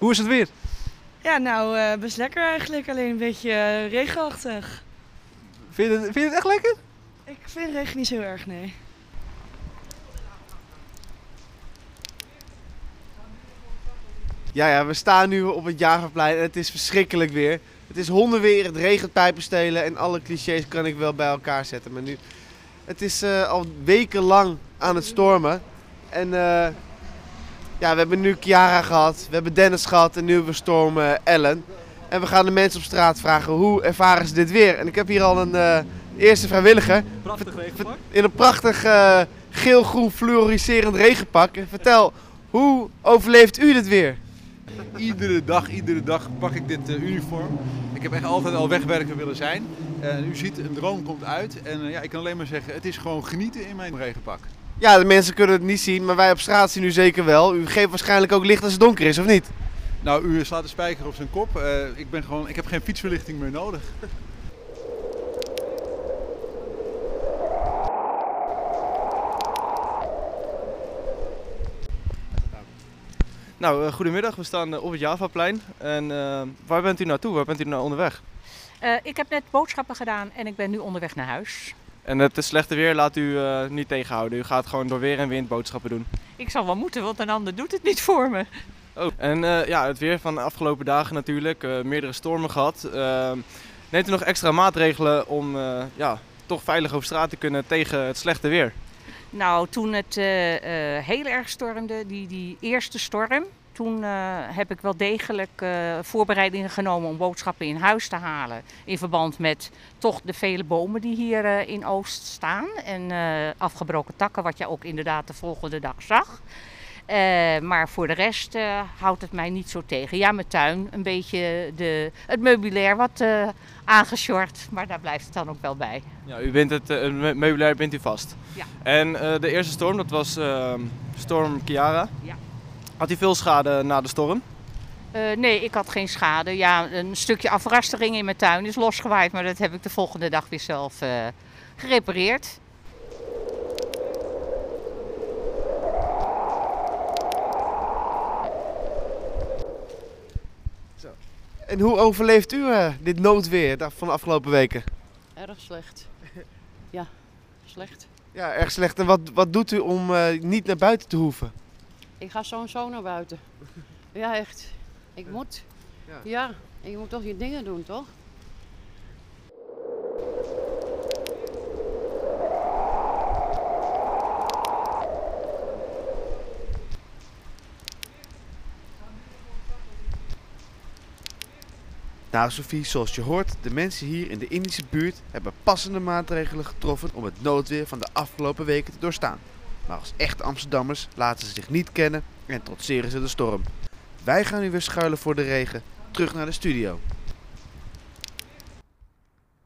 Hoe is het weer? Ja, nou, eh, best lekker eigenlijk. Alleen een beetje eh, regenachtig. Vind je, het, vind je het echt lekker? Ik vind regen niet zo erg, nee. Ja, ja, we staan nu op het Javaplein en het is verschrikkelijk weer. Het is hondenweer, het regent pijpenstelen en alle clichés kan ik wel bij elkaar zetten. Maar nu, het is eh, al wekenlang aan het stormen. En eh, ja, we hebben nu Chiara gehad, we hebben Dennis gehad en nu hebben we storm eh, Ellen. En we gaan de mensen op straat vragen hoe ervaren ze dit weer. En ik heb hier al een eh, eerste vrijwilliger Prachtig regenpak. in een prachtig eh, geel-groen fluoriserend regenpak. Vertel, hoe overleeft u dit weer? Iedere dag, iedere dag pak ik dit uniform. Ik heb echt altijd al wegwerker willen zijn. En u ziet, een droom komt uit. En ja, ik kan alleen maar zeggen, het is gewoon genieten in mijn regenpak. Ja, de mensen kunnen het niet zien, maar wij op straat zien u zeker wel. U geeft waarschijnlijk ook licht als het donker is, of niet? Nou, u slaat de spijker op zijn kop. Eh, ik, ben gewoon, ik heb geen fietsverlichting meer nodig. Nou, eh, goedemiddag. We staan eh, op het Javaplein. En waar bent u naartoe? Waar bent u nou onderweg? Eh, ik heb net boodschappen gedaan en ik ben nu onderweg naar huis. En het slechte weer laat u eh, niet tegenhouden. U gaat gewoon door weer en wind boodschappen doen. Ik zal wel moeten, want een ander doet het niet voor me. Oh. En eh, ja, het weer van de afgelopen dagen natuurlijk. eh, meerdere stormen gehad. Eh, neemt u nog extra maatregelen om ja, toch veilig over straat te kunnen tegen het slechte weer? Nou, toen het heel erg stormde, die, die eerste storm, toen eh, heb ik wel degelijk eh, voorbereidingen genomen om boodschappen in huis te halen. In verband met toch de vele bomen die hier eh, in Oost staan. En afgebroken takken, wat je ook inderdaad de volgende dag zag. Maar voor de rest houdt het mij niet zo tegen. Ja, mijn tuin, een beetje de, het meubilair wat uh, aangesjord, maar daar blijft het dan ook wel bij. Ja, u bent het me meubilair bindt u vast. Ja. En de eerste storm, dat was uh, storm Chiara. Ja. Had u veel schade na de storm? Uh, nee, ik had geen schade. Ja, een stukje afrastering in mijn tuin is losgewaaid, maar dat heb ik de volgende dag weer zelf uh, gerepareerd. Zo. En hoe overleeft u uh, dit noodweer van de afgelopen weken? Erg slecht. Ja, slecht. Ja, erg slecht. En wat, wat doet u om uh, niet naar buiten te hoeven? Ik ga zo en zo naar buiten. Ja, echt. Ik moet. Ja. ja, en je moet toch je dingen doen, toch? Nou Sophie, zoals je hoort, de mensen hier in de Indische buurt hebben passende maatregelen getroffen om het noodweer van de afgelopen weken te doorstaan. Maar als echte Amsterdammers laten ze zich niet kennen en trotseren ze de storm. Wij gaan nu weer schuilen voor de regen, terug naar de studio.